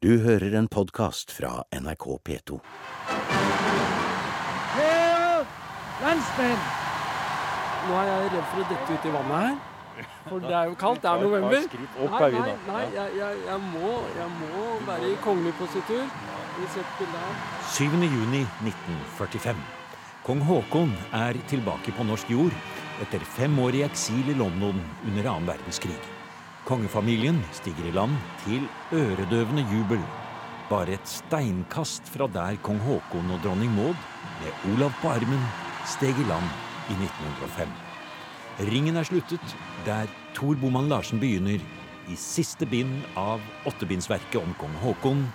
Du hører en podkast fra NRK P2. Kjære landsmenn! Nå er jeg redd for å dette ut i vannet her. For det er jo kaldt. Det er november. Nei, nei, nei jeg, jeg, jeg, må, jeg må være i kongelig positur. Vi ser et bilde her. 7. juni 1945. Kong Haakon er tilbake på norsk jord etter fem år i eksil i London under annen verdenskrig. Kongefamilien stiger i land til øredøvende jubel. Bare et steinkast fra der kong Haakon og dronning Maud, med Olav på armen, steg i land i 1905. Ringen er sluttet der Tor Boman Larsen begynner, i siste bind av åttebindsverket om kong Haakon,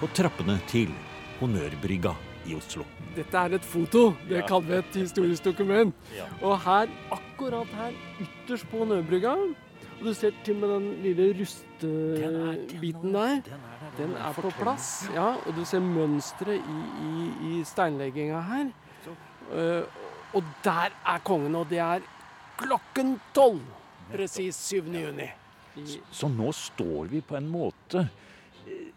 på trappene til Honnørbrygga i Oslo. Dette er et foto. Det kaller vi et historisk dokument. Og her, akkurat her, ytterst på Honnørbrygga og Du ser til med den lille rustebiten der. Den er på plass. Ja, og du ser mønsteret i, i, i steinlegginga her. Uh, og der er kongen, og det er klokken tolv. Presis 7. juni. Så, så nå står vi på en måte eh,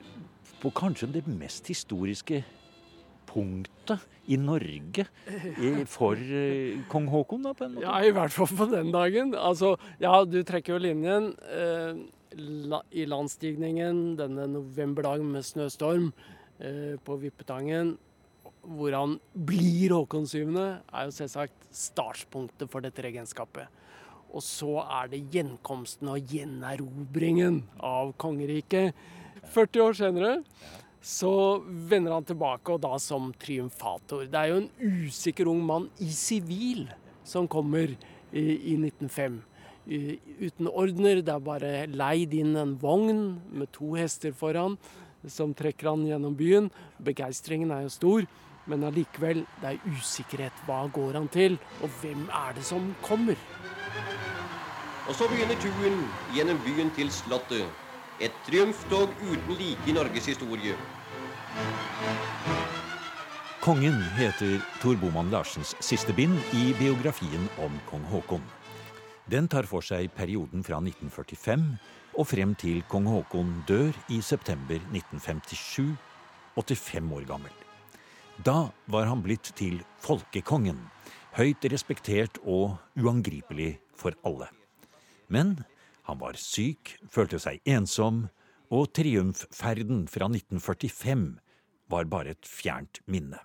på kanskje det mest historiske punktet i Norge for eh, kong Haakon, da, på en måte? Ja, i hvert fall på den dagen. Altså, ja, du trekker jo linjen. Eh, la, I landstigningen denne novemberdagen med snøstorm eh, på Vippetangen, hvor han blir Håkon 7., er jo selvsagt startpunktet for dette regenskapet. Og så er det gjenkomsten og gjenerobringen av kongeriket. 40 år senere så vender han tilbake, og da som triumfator. Det er jo en usikker ung mann i sivil som kommer i, i 1905. uten ordner. Det er bare leid inn en vogn med to hester foran som trekker han gjennom byen. Begeistringen er jo stor, men allikevel, det er usikkerhet. Hva går han til, og hvem er det som kommer? Og så begynner turen gjennom byen til Slottet. Et triumftog uten like i Norges historie. Kongen heter Tor Boman Larsens siste bind i biografien om kong Haakon. Den tar for seg perioden fra 1945 og frem til kong Haakon dør i september 1957, 85 år gammel. Da var han blitt til folkekongen, høyt respektert og uangripelig for alle. Men han var syk, følte seg ensom, og triumfferden fra 1945 var bare et fjernt minne.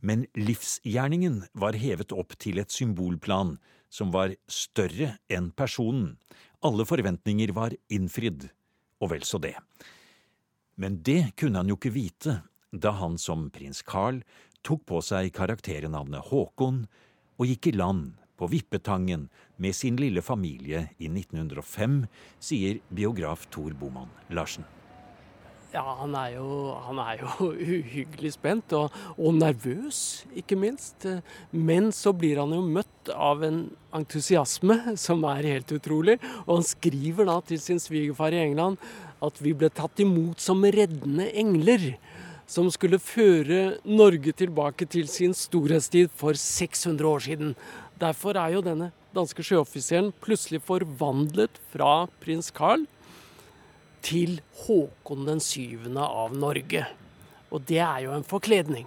Men livsgjerningen var hevet opp til et symbolplan som var større enn personen. Alle forventninger var innfridd, og vel så det. Men det kunne han jo ikke vite da han som prins Carl tok på seg karakternavnet Håkon og gikk i land på Vippetangen med sin lille familie i 1905, sier biograf Tor Boman Larsen. Ja, han er jo, han er jo uhyggelig spent, og, og, nervøs, ikke minst. Men så blir han jo møtt av en entusiasme som er helt utrolig. Og han skriver da til sin svigerfar i England at vi ble tatt imot som reddende engler. Som skulle føre Norge tilbake til sin storhetstid for 600 år siden. Derfor er jo denne danske sjøoffiseren plutselig forvandlet fra prins Carl til Håkon den syvende av Norge. Og det er jo en forkledning.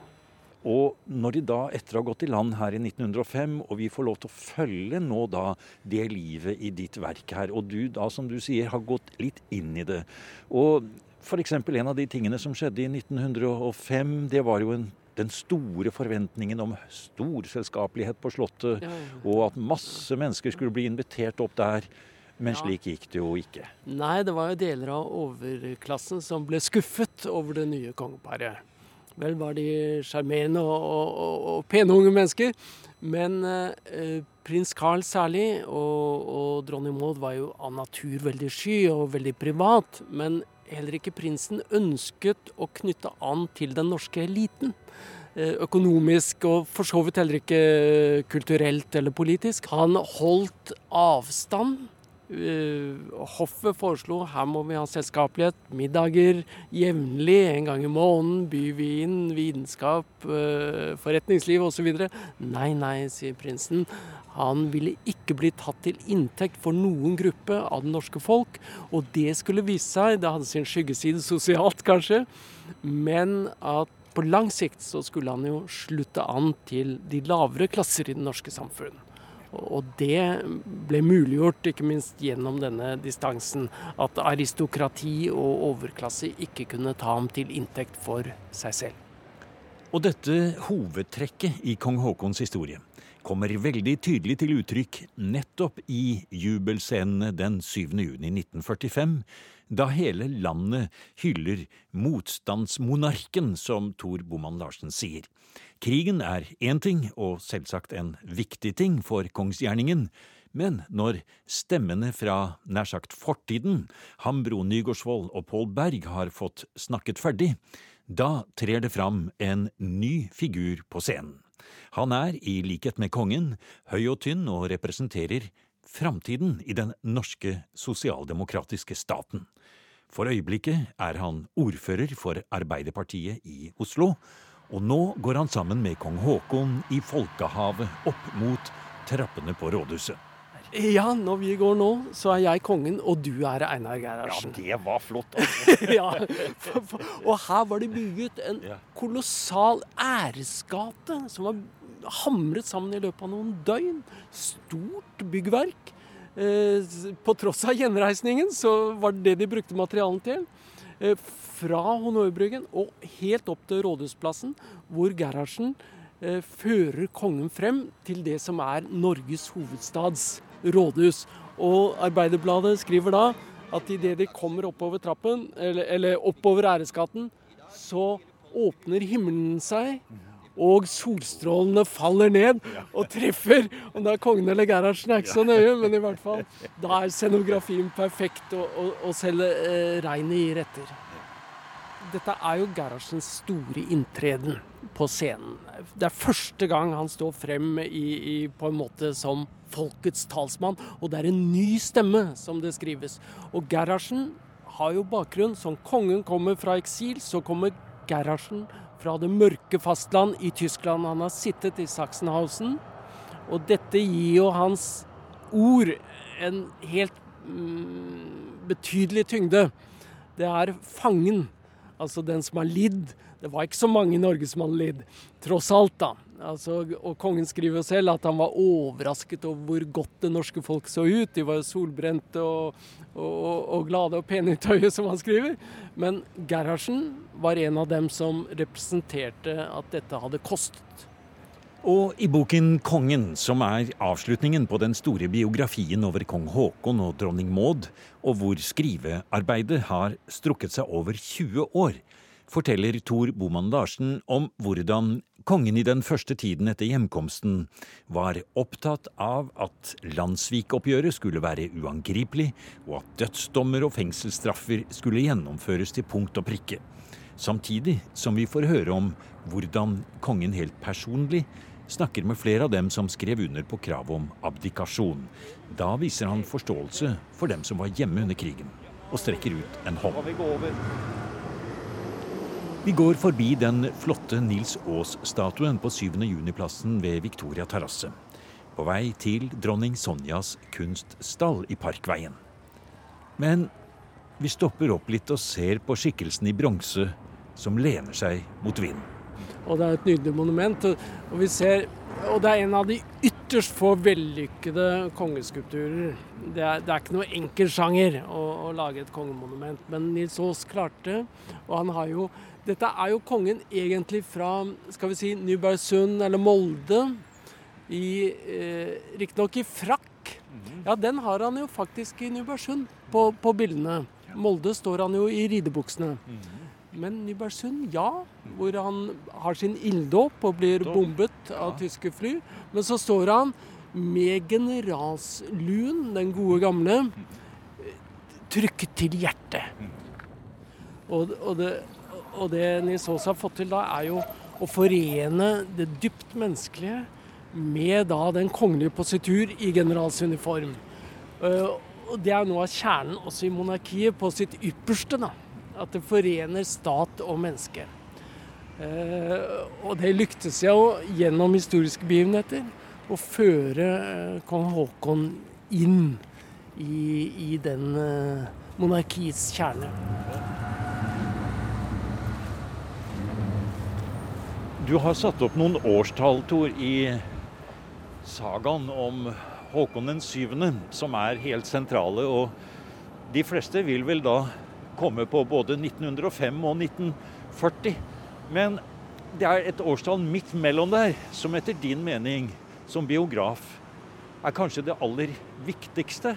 Og når de da, etter å ha gått i land her i 1905, og vi får lov til å følge nå da det livet i ditt verk her, og du da, som du sier, har gått litt inn i det Og f.eks. en av de tingene som skjedde i 1905, det var jo en den store forventningen om storselskapelighet på Slottet, og at masse mennesker skulle bli invitert opp der. Men slik gikk det jo ikke. Nei, det var jo deler av overklassen som ble skuffet over det nye kongeparet. Vel var de sjarmerende og, og, og, pene unge mennesker, men eh, prins Carl særlig og, og dronning Maud var jo av natur veldig sky og veldig privat. Men heller ikke prinsen ønsket å knytte an til den norske eliten. Eh, økonomisk og for så vidt heller ikke kulturelt eller politisk. Han holdt avstand hoffet foreslo her må vi ha selskapelighet, middager jevnlig, en gang i måneden, byvin, vitenskap, eh, forretningsliv osv. Nei, nei, sier prinsen. Han ville ikke bli tatt til inntekt for noen gruppe av det norske folk. Og det skulle vise seg, det hadde sin skyggeside sosialt kanskje, men at på lang sikt så skulle han jo slutte an til de lavere klasser i det norske samfunn. Og det ble muliggjort ikke minst gjennom denne distansen. At aristokrati og overklasse ikke kunne ta ham til inntekt for seg selv. Og dette hovedtrekket i kong Haakons historie kommer veldig tydelig til uttrykk nettopp i jubelscenene den 7. juni 1945, da hele landet hyller motstandsmonarken, som Tor Boman Larsen sier. Krigen er én ting, og selvsagt en viktig ting for kongsgjerningen, men når stemmene fra nær sagt fortiden, Hambro Nygårdsvold og Pål Berg, har fått snakket ferdig, da trer det fram en ny figur på scenen. Han er, i likhet med kongen, høy og tynn og representerer framtiden i den norske sosialdemokratiske staten. For øyeblikket er han ordfører for Arbeiderpartiet i Oslo, og nå går han sammen med kong Haakon i folkehavet opp mot trappene på rådhuset. Ja, når vi går nå, så er jeg kongen, og du er Einar Gerhardsen. Ja, det var flott. Altså. ja, for, for, og her var det bygget en kolossal æresgate som var hamret sammen i løpet av noen døgn. Stort byggverk. Eh, på tross av gjenreisningen så var det det de brukte materialen til. Eh, fra Honnørbryggen og helt opp til Rådhusplassen, hvor Gerhardsen eh, fører kongen frem til det som er Norges hovedstads rådhus. Og Arbeiderbladet skriver da at idet de kommer oppover trappen, eller, eller oppover Æresgaten, så åpner himmelen seg, og solstrålene faller ned og treffer. Om det er kongen eller Gerhardsen er ikke så nøye, men i hvert fall da er scenografien perfekt, og, og, og selv eh, regnet gir etter dette er jo Gerhardsens store inntreden på scenen. Det er første gang han står frem i, i, på en måte som folkets talsmann, og det er en ny stemme, som det skrives. Og Gerhardsen har jo bakgrunn. Som kongen kommer fra eksil, så kommer Gerhardsen fra det mørke fastland i Tyskland. Han har sittet i Sachsenhausen, og dette gir jo hans ord en helt mm, betydelig tyngde. Det er fangen Altså den som har lidd. Det var ikke så mange i Norge som hadde lidd, tross alt, da. Altså, og kongen skriver selv at han var overrasket over hvor godt det norske folk så ut. De var jo solbrente og, og, og, glade og pene i tøyet, som han skriver. Men Gerhardsen var en av dem som representerte at dette hadde kostet. Og i boken 'Kongen', som er avslutningen på den store biografien over kong Haakon og dronning Maud, og hvor skrivearbeidet har strukket seg over 20 år, forteller Tor Boman Larsen om hvordan kongen i den første tiden etter hjemkomsten var opptatt av at landssvikoppgjøret skulle være uangripelig, og at dødsdommer og fengselsstraffer skulle gjennomføres til punkt og prikke. Samtidig som vi får høre om hvordan kongen helt personlig snakker med flere av dem som skrev under på kravet om abdikasjon. Da viser han forståelse for dem som var hjemme under krigen, og strekker ut en hånd. Vi går forbi den flotte Nils Aas-statuen på 7. juni-plassen ved Victoria terrasse. På vei til dronning Sonjas kunststall i Parkveien. Men vi stopper opp litt og ser på skikkelsen i bronse som lener seg mot vinden. Og det er et nydelig monument. Og, vi ser, og det er en av de ytterst få vellykkede kongeskulpturer. Det er, det er ikke noe enkel sjanger å, å, lage et kongemonument, men Nils Aas klarte. Og han har jo Dette er jo kongen egentlig fra skal vi si, Nybergsund eller Molde. I, eh, Riktignok i frakk. Mhm. Ja, den har han jo faktisk i Nybergsund på, på bildene. Molde står han jo i ridebuksene. Mhm. Men Nybergsund, ja. Hvor han har sin ilddåp og blir bombet av tyske fly. Men så står han med generalsluen, den gode gamle, trykket til hjertet. Og, og, det, og det Nils Aas har fått til da, er jo å forene det dypt menneskelige med da den kongelige positur i generalsuniform. Uh, og det er noe av kjernen også i monarkiet på sitt ypperste. da. At det forener stat og menneske. Eh, og det lyktes jo gjennom historiske begivenheter å føre eh, kong Haakon inn i, i den eh, monarkiets kjerne. Du har satt opp noen årstall, Tor, i sagaen om Håkon den syvende, som er helt sentrale. Og de fleste vil vel da komme på både 1905 og 1940. Men det er et årstall midt mellom der som etter din mening som biograf er kanskje det aller viktigste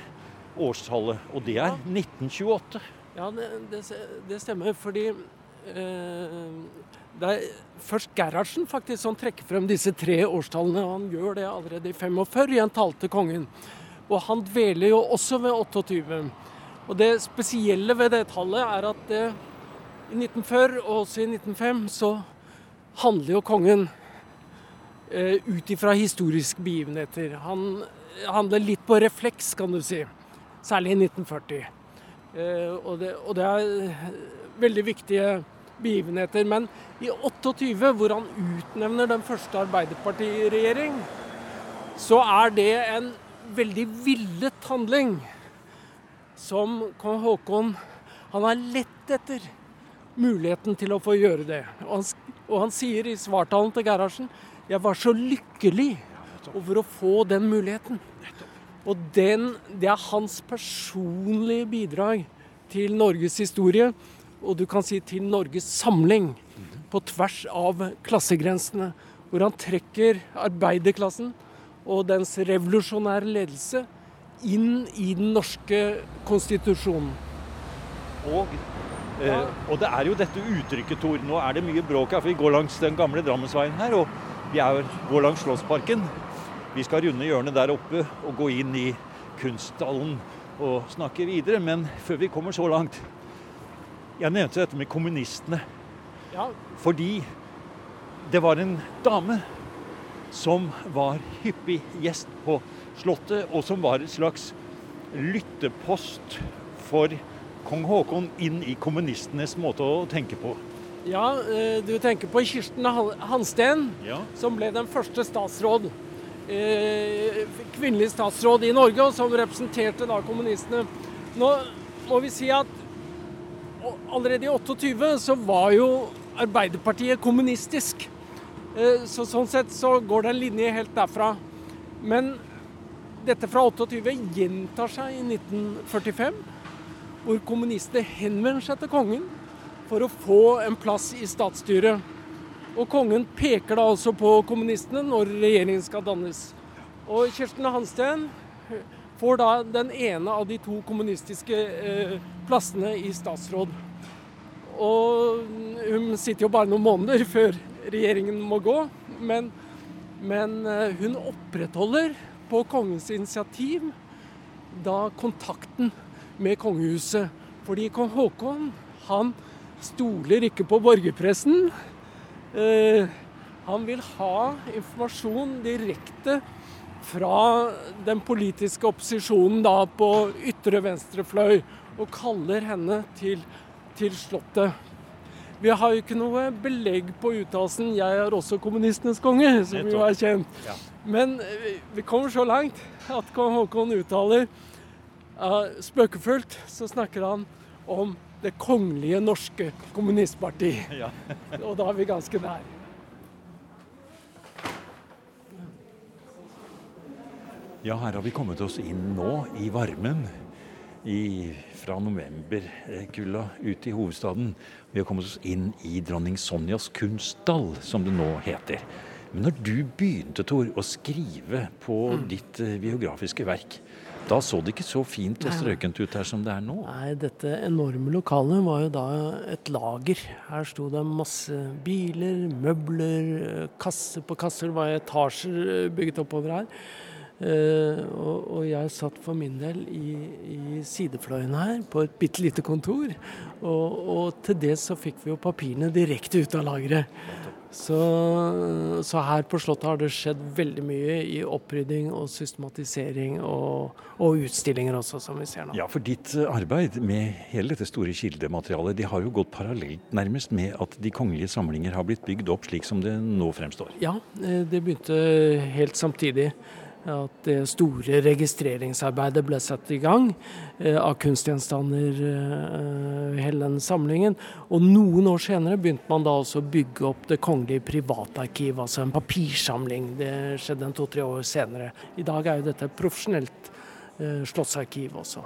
årstallet, og det er 1928. Ja, det, det, det stemmer, fordi eh, det er først Gerhardsen faktisk som trekker frem disse tre årstallene. Han gjør det allerede i 45 i en tale til kongen. Og han dveler jo også ved 28. Og det spesielle ved det tallet er at det, i 1940 og også i 1905 så handler jo kongen eh, ut ifra historiske begivenheter. Han handler litt på refleks, kan du si. Særlig i 1940. Eh, og, det, og det er veldig viktige begivenheter. Men i 28, hvor han utnevner den første Arbeiderpartiregjering, så er det en veldig villet handling som kong Haakon Han har lett etter muligheten til å få gjøre det. Og han, og han sier i svartalen til Gerhardsen jeg var så lykkelig over å få den muligheten. Og den, det er hans personlige bidrag til Norges historie og du kan si til Norges samling på tvers av klassegrensene. Hvor han trekker arbeiderklassen og dens revolusjonære ledelse inn i den norske konstitusjonen. Og, eh, og det er jo dette uttrykket, Tor. Nå er det mye bråk her, for vi går langs den gamle Drammensveien her. Og vi er, går langs Slottsparken. Vi skal runde hjørnet der oppe og gå inn i kunstdalen og snakke videre. Men før vi kommer så langt, jeg nevnte dette med kommunistene. Ja. Fordi det var en dame som var hyppig gjest på Slottet, og som var et slags lyttepost for kong Haakon inn i kommunistenes måte å tenke på. Ja, eh, du tenker på Kirsten Hansten, Ja. som ble den første statsråd. Eh, kvinnelig statsråd i Norge, og som representerte da kommunistene. Nå må vi si at allerede i 28 så var jo Arbeiderpartiet kommunistisk. Eh, så sånn sett så går det en linje helt derfra. Men dette fra 28 gjentar seg i 1945, hvor kommunister henvender seg til kongen for å få en plass i statsstyret. Og kongen peker da altså på kommunistene når regjeringen skal dannes. Og Kirsten Hansten får da den ene av de to kommunistiske eh, plassene i statsråd. Og hun sitter jo bare noen måneder før regjeringen må gå, men, men eh, hun opprettholder på kongens initiativ da kontakten med kongehuset. Fordi kong Haakon han stoler ikke på borgerpressen. Eh, han vil ha informasjon direkte fra den politiske opposisjonen da på ytre venstre fløy, og kaller henne til, til Slottet. Vi har jo ikke noe belegg på uttalelsen 'jeg er også kommunistenes konge', som jo er kjent. Ja. Men vi, vi kommer så langt at kong Haakon uttaler uh, spøkefullt så snakker han om det kongelige norske kommunistparti. Ja. Og da er vi ganske nær. Ja, her har vi kommet oss inn nå, i varmen. I, fra novemberkulda ut i hovedstaden. Vi har kommet oss inn i dronning Sonjas kunstdal, som det nå heter. Men når du begynte, Tor, å skrive på ditt eh, biografiske verk, da så det ikke så fint og strøkent ut her som det er nå. Nei, dette enorme lokalet var jo da et lager. Her sto det masse biler, møbler, kasse på kasser. Det var etasjer eh, bygget oppover her. Eh, og, og, jeg satt for min del i, i sidefløyen her på et bitte lite kontor. Og, og, til det så fikk vi jo papirene direkte ut av lageret. Så, så, her på Slottet har det skjedd veldig mye i opprydding og systematisering og, og, utstillinger også, som vi ser nå. Ja, for ditt eh, arbeid med hele dette store kildematerialet, de har jo gått parallelt nærmest med at de kongelige samlinger har blitt bygd opp slik som det nå fremstår? Ja, eh, det begynte helt samtidig at det store registreringsarbeidet ble satt i gang eh, av kunstgjenstander, eh, hele den samlingen. Og noen år senere begynte man da også å bygge opp Det kongelige privatarkiv, altså en papirsamling. Det skjedde en to-tre år senere. I dag er jo dette et profesjonelt eh, slottsarkiv også.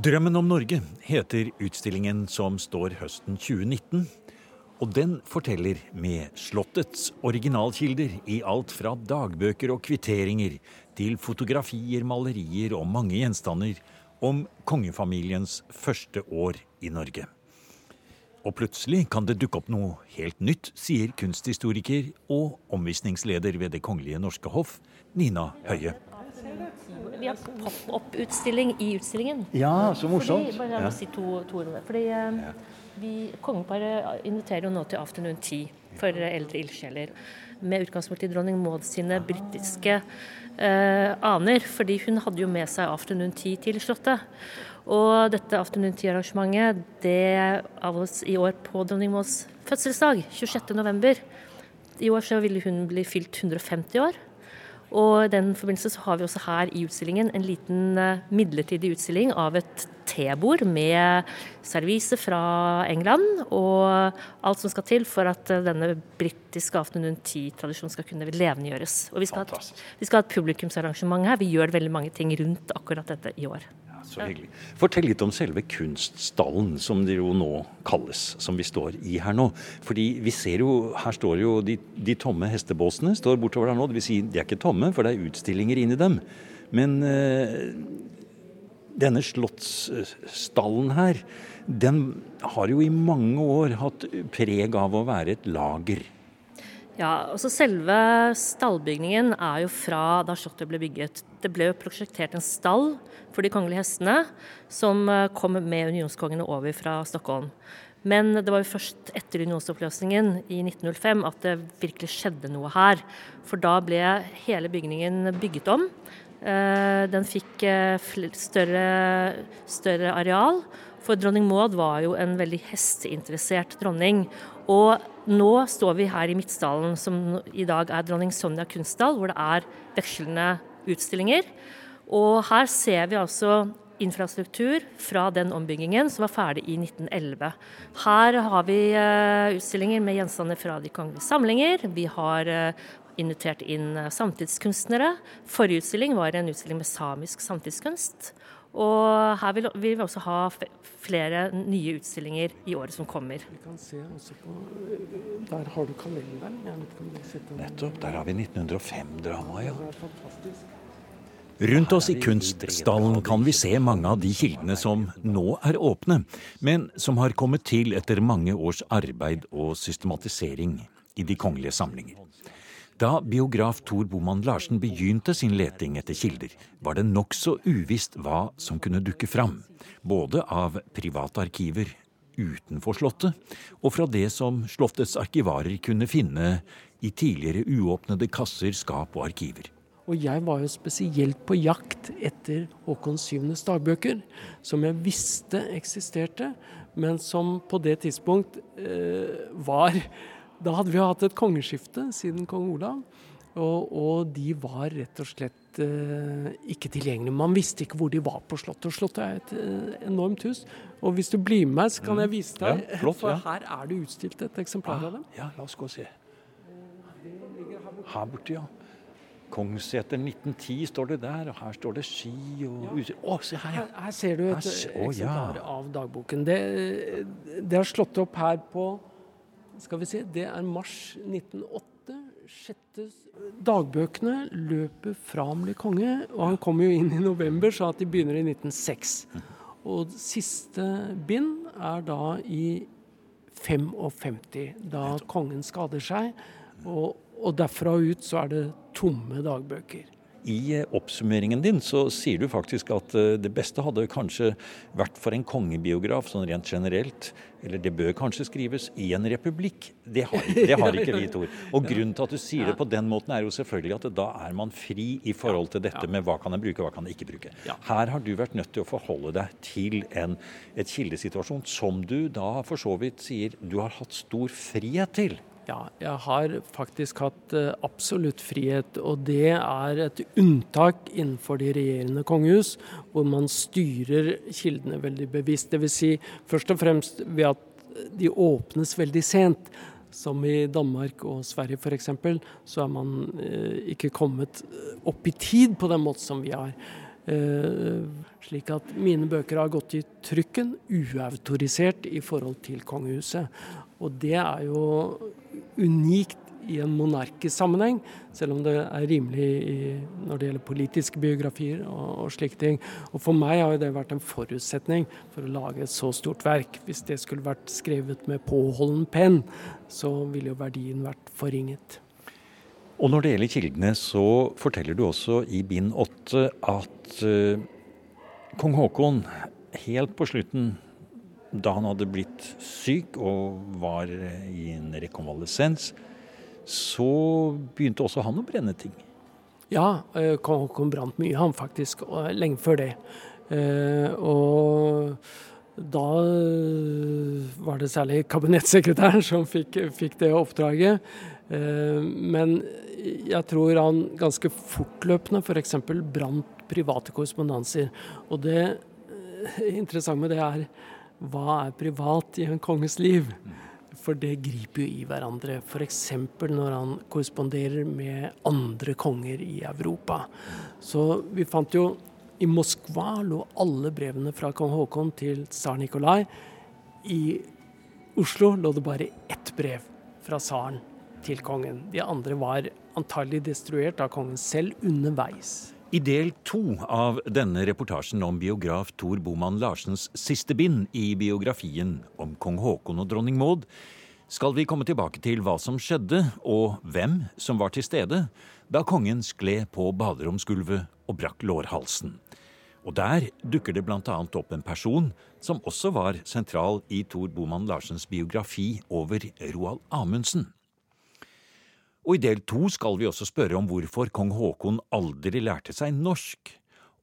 Drømmen om Norge heter utstillingen som står høsten 2019 og den forteller med Slottets originalkilder i alt fra dagbøker og kvitteringer til fotografier, malerier og mange gjenstander om kongefamiliens første år i Norge. Og plutselig kan det dukke opp noe helt nytt, sier kunsthistoriker og omvisningsleder ved Det kongelige norske hoff, Nina Høie. Vi har pop-opp-utstilling i utstillingen. Ja, så morsomt. Fordi, bare ja. si to, to ord Fordi eh, ja vi, Kongeparet inviterer jo nå til afternoon tea for eldre ildsjeler. Med utgangspunkt i dronning Maud sine britiske eh, aner. Fordi hun hadde jo med seg afternoon tea til Slottet. Og dette afternoon tea-arrangementet det oss i år på dronning Mauds fødselsdag, 26.11. I år så ville hun bli fylt 150 år. Og i den forbindelse så har vi også her i utstillingen en liten eh, midlertidig utstilling av et tebord med servise fra England og alt som skal til for at eh, denne britiske afternoon tea-tradisjonen skal kunne levendegjøres. Og vi skal, ha, vi skal ha et publikumsarrangement her. Vi gjør veldig mange ting rundt akkurat dette i år. Så hyggelig. Fortell litt om selve kunststallen, som det jo nå kalles, som vi står i her nå. Fordi vi ser jo, her står jo de, de tomme hestebåsene står bortover der nå. Dvs. Si, de er ikke tomme, for det er utstillinger inni dem. Men eh, denne slottsstallen her, den har jo i mange år hatt preg av å være et lager. Ja, altså Selve stallbygningen er jo fra da slottet ble bygget. Det ble jo prosjektert en stall for de kongelige hestene, som eh, kom med unionskongene over fra Stockholm. Men det var jo først etter unionsoppløsningen i 1905 at det virkelig skjedde noe her. For da ble hele bygningen bygget om. Eh, den fikk eh, større, større areal. For dronning Maud var jo en veldig hesteinteressert dronning. Og nå står vi her i Midtsdalen, som i dag er dronning Sonja kunsthall, hvor det er vekslende utstillinger. Og her ser vi altså infrastruktur fra den ombyggingen som var ferdig i 1911. Her har vi uh, utstillinger med gjenstander fra de kongelige samlinger. Vi har uh, invitert inn uh, samtidskunstnere. Forrige utstilling var en utstilling med samisk samtidskunst. Og her vil, vi også ha flere nye utstillinger i året som kommer. Vi kan se også på, Der har du kalenderen. Nettopp. Der har vi 1905-dramaet, ja. Rundt oss i Kunststallen kan vi se mange av de kildene som nå er åpne, men som har kommet til etter mange års arbeid og systematisering i de kongelige samlinger. Da biograf Tor Boman Larsen begynte sin leting etter kilder, var det nokså uvisst hva som kunne dukke fram, både av private arkiver utenfor Slottet, og fra det som Slottets arkivarer kunne finne i tidligere uåpnede kasser, skap og arkiver. Og jeg var jo spesielt på jakt etter Håkon Syvnes dagbøker, som jeg visste eksisterte, men som på det tidspunkt eh, var da hadde vi hatt et kongeskifte siden kong Olav. Og, og de var rett og slett eh, ikke tilgjengelige. Man visste ikke hvor de var på Slottet. Og Slottet er et eh, enormt hus. Og hvis du blir med meg, så kan jeg vise deg. Ja, flott, for her er det utstilt et eksemplar av dem. Ja, la oss gå og se. Her borte, ja. Kongsseter 1910 står det der, og her står det ski og ja. Å, se her, ja. Her, her ser du et eksemplar ja. av dagboken. Det, det har slått opp her på skal vi se, det er mars 1908. Sjette dagbøkene løper fra han blir konge. Og han kommer jo inn i november, så at de begynner i 1906. Og siste bind er da i 55, da kongen skader seg. Og, og derfra ut så er det tomme dagbøker. I eh, oppsummeringen din så sier du faktisk at eh, det beste hadde kanskje vært for en kongebiograf sånn rent generelt, eller det bør kanskje skrives i en republikk. Det har, det har ikke vi, Tor. Og grunnen til at du sier det på den måten, er jo selvfølgelig at da er man fri i forhold til dette med hva kan jeg bruke, hva kan jeg ikke bruke. Her har du vært nødt til å forholde deg til en et kildesituasjon som du da for så vidt sier du har hatt stor frihet til. Ja, jeg har faktisk hatt uh, absolutt frihet, og det er et unntak innenfor de regjerende kongehus, hvor man styrer kildene veldig bevisst. Dvs. Si, først og fremst ved at de åpnes veldig sent. Som i Danmark og Sverige f.eks., så er man eh, ikke kommet opp i tid på den måten som vi har. Eh, slik at mine bøker har gått i trykken uautorisert i forhold til kongehuset. Og det er jo unikt i en monarkisk sammenheng, selv om det er rimelig i, når det gjelder politiske biografier og, og slike ting. Og For meg har det vært en forutsetning for å lage et så stort verk. Hvis det skulle vært skrevet med påholden penn, så ville jo verdien vært forringet. Og når det gjelder kildene, så forteller du også i bind åtte at uh, kong Haakon helt på slutten da han hadde blitt syk og var i en rekonvalesens, så begynte også han å brenne ting. Ja, eh, kong Haakon brant mye, han faktisk, lenge før det. Eh, og da var det særlig kabinettsekretæren som fikk, fikk det oppdraget. Eh, men jeg tror han ganske fortløpende f.eks. For brant private korrespondanser. Og det interessante med det er hva er privat i en konges liv? For det griper jo i hverandre. F.eks. når han korresponderer med andre konger i Europa. Så vi fant jo I Moskva lå alle brevene fra kong Haakon til tsar Nikolai. I Oslo lå det bare ett brev fra tsaren til kongen. De andre var antagelig destruert av kongen selv underveis. I del to av denne reportasjen om biograf Tor Boman Larsens siste bind i biografien om kong Haakon og dronning Maud, skal vi komme tilbake til hva som skjedde, og hvem som var til stede da kongen skled på baderomsgulvet og brakk lårhalsen. Og der dukker det bl.a. opp en person som også var sentral i Tor Boman Larsens biografi over Roald Amundsen. Og i del to skal vi også spørre om hvorfor kong Haakon aldri lærte seg norsk,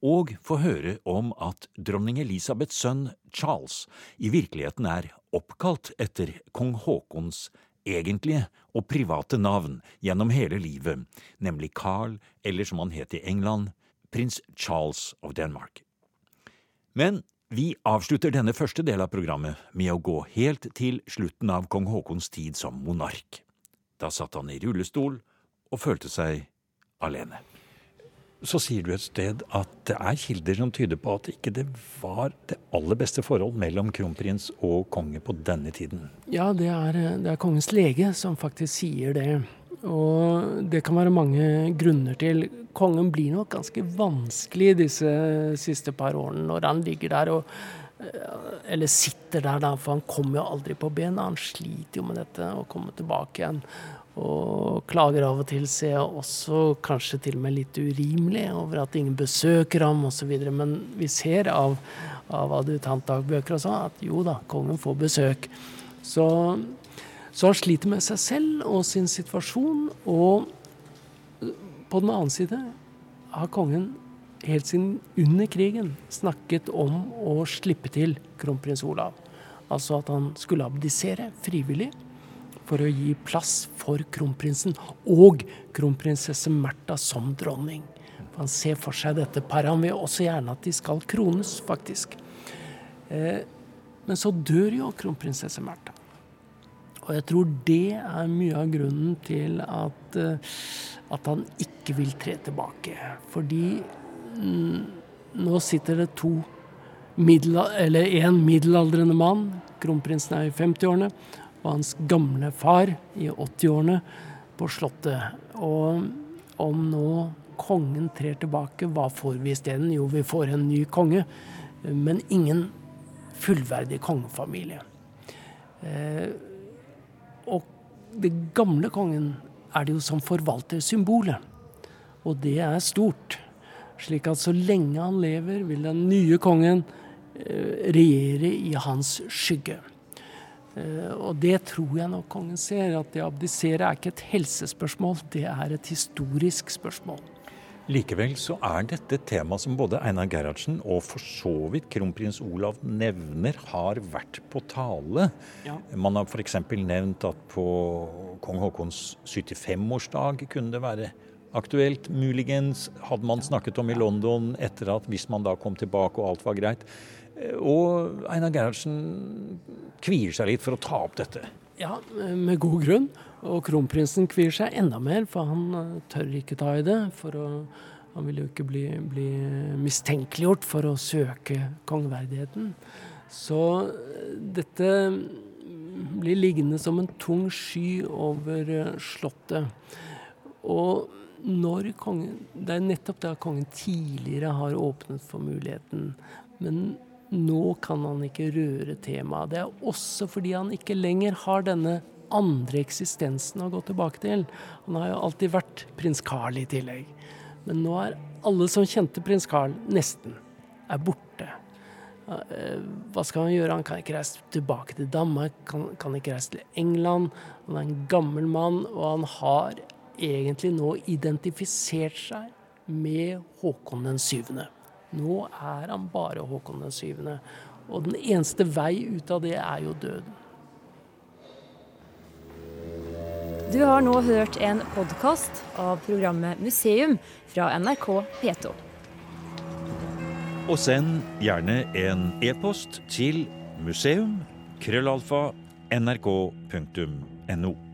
og få høre om at dronning Elisabeths sønn Charles i virkeligheten er oppkalt etter kong Haakons egentlige og private navn gjennom hele livet, nemlig Carl, eller som han het i England, prins Charles of Denmark. Men vi avslutter denne første del av programmet med å gå helt til slutten av kong Haakons tid som monark. Da satt han i rullestol og følte seg alene. Så sier du et sted at det er kilder som tyder på at ikke det var det aller beste forhold mellom kronprins og konge på denne tiden. Ja, det er, det er kongens lege som faktisk sier det. Og det kan være mange grunner til. Kongen blir nok ganske vanskelig disse siste par årene når han ligger der og Eller sitter der, da, for han kommer jo aldri på bena. Han sliter jo med dette å komme tilbake igjen. Og klager av og til, ser jeg også kanskje til og med litt urimelig over at ingen besøker ham osv. Men vi ser av, av adjutantdagbøker og sånn at jo da, kongen får besøk. Så, så han sliter med seg selv og sin situasjon. Og på den annen side har kongen helt siden under krigen snakket om å slippe til kronprins Olav. Altså at han skulle abdisere frivillig for å gi plass for kronprinsen og kronprinsesse Märtha som dronning. Han ser for seg dette paret. Han vil også gjerne at de skal krones, faktisk. Eh, men så dør jo kronprinsesse Märtha. Og jeg tror det er mye av grunnen til at, eh, at han ikke vil tre tilbake. Fordi nå sitter det to eller en middelaldrende mann, kronprinsen er i 50-årene, og hans gamle far i 80-årene på Slottet. Og om nå kongen trer tilbake, hva får vi isteden? Jo, vi får en ny konge, men ingen fullverdig kongefamilie. Eh, og det gamle kongen er det jo som forvalter symbolet. og det er stort. Slik at så lenge han lever, vil den nye kongen eh, regjere i hans skygge. Eh, og det tror jeg nok kongen ser, at det å abdisere er ikke et helsespørsmål, det er et historisk spørsmål. Likevel så er dette et tema som både Einar Gerhardsen og for så vidt kronprins Olav nevner har vært på tale. Ja. Man har f.eks. nevnt at på kong Haakons 75-årsdag kunne det være aktuelt. Muligens hadde man snakket om i London etter at hvis man da kom tilbake og alt var greit. Og Einar Gerhardsen kvier seg litt for å ta opp dette. Ja, med god grunn. Og kronprinsen kvier seg enda mer, for han eh, tør ikke ta i det. For å, han vil jo ikke bli, bli mistenkeliggjort for å søke kongeverdigheten. Så eh, dette blir liggende som en tung sky over eh, Slottet. Og når kongen Det er nettopp da kongen tidligere har åpnet for muligheten. Men nå kan han ikke røre temaet. Det er også fordi han ikke lenger har denne andre eksistensen å gå tilbake til. Han har jo alltid vært prins Carl i tillegg. Men nå er alle som kjente prins Carl, nesten, er borte. Eh, hva skal han gjøre? Han kan ikke reise tilbake til Danmark, kan, kan ikke reise til England. Han er en gammel mann, og han har egentlig nå identifisert seg med Håkon den syvende. Nå er han bare Håkon den syvende. Og den eneste vei ut av det er jo døden. Du har nå hørt en podkast av programmet Museum fra NRK P2. Og send gjerne en e-post til museum.krøllalfa.nrk.no. nrk.no.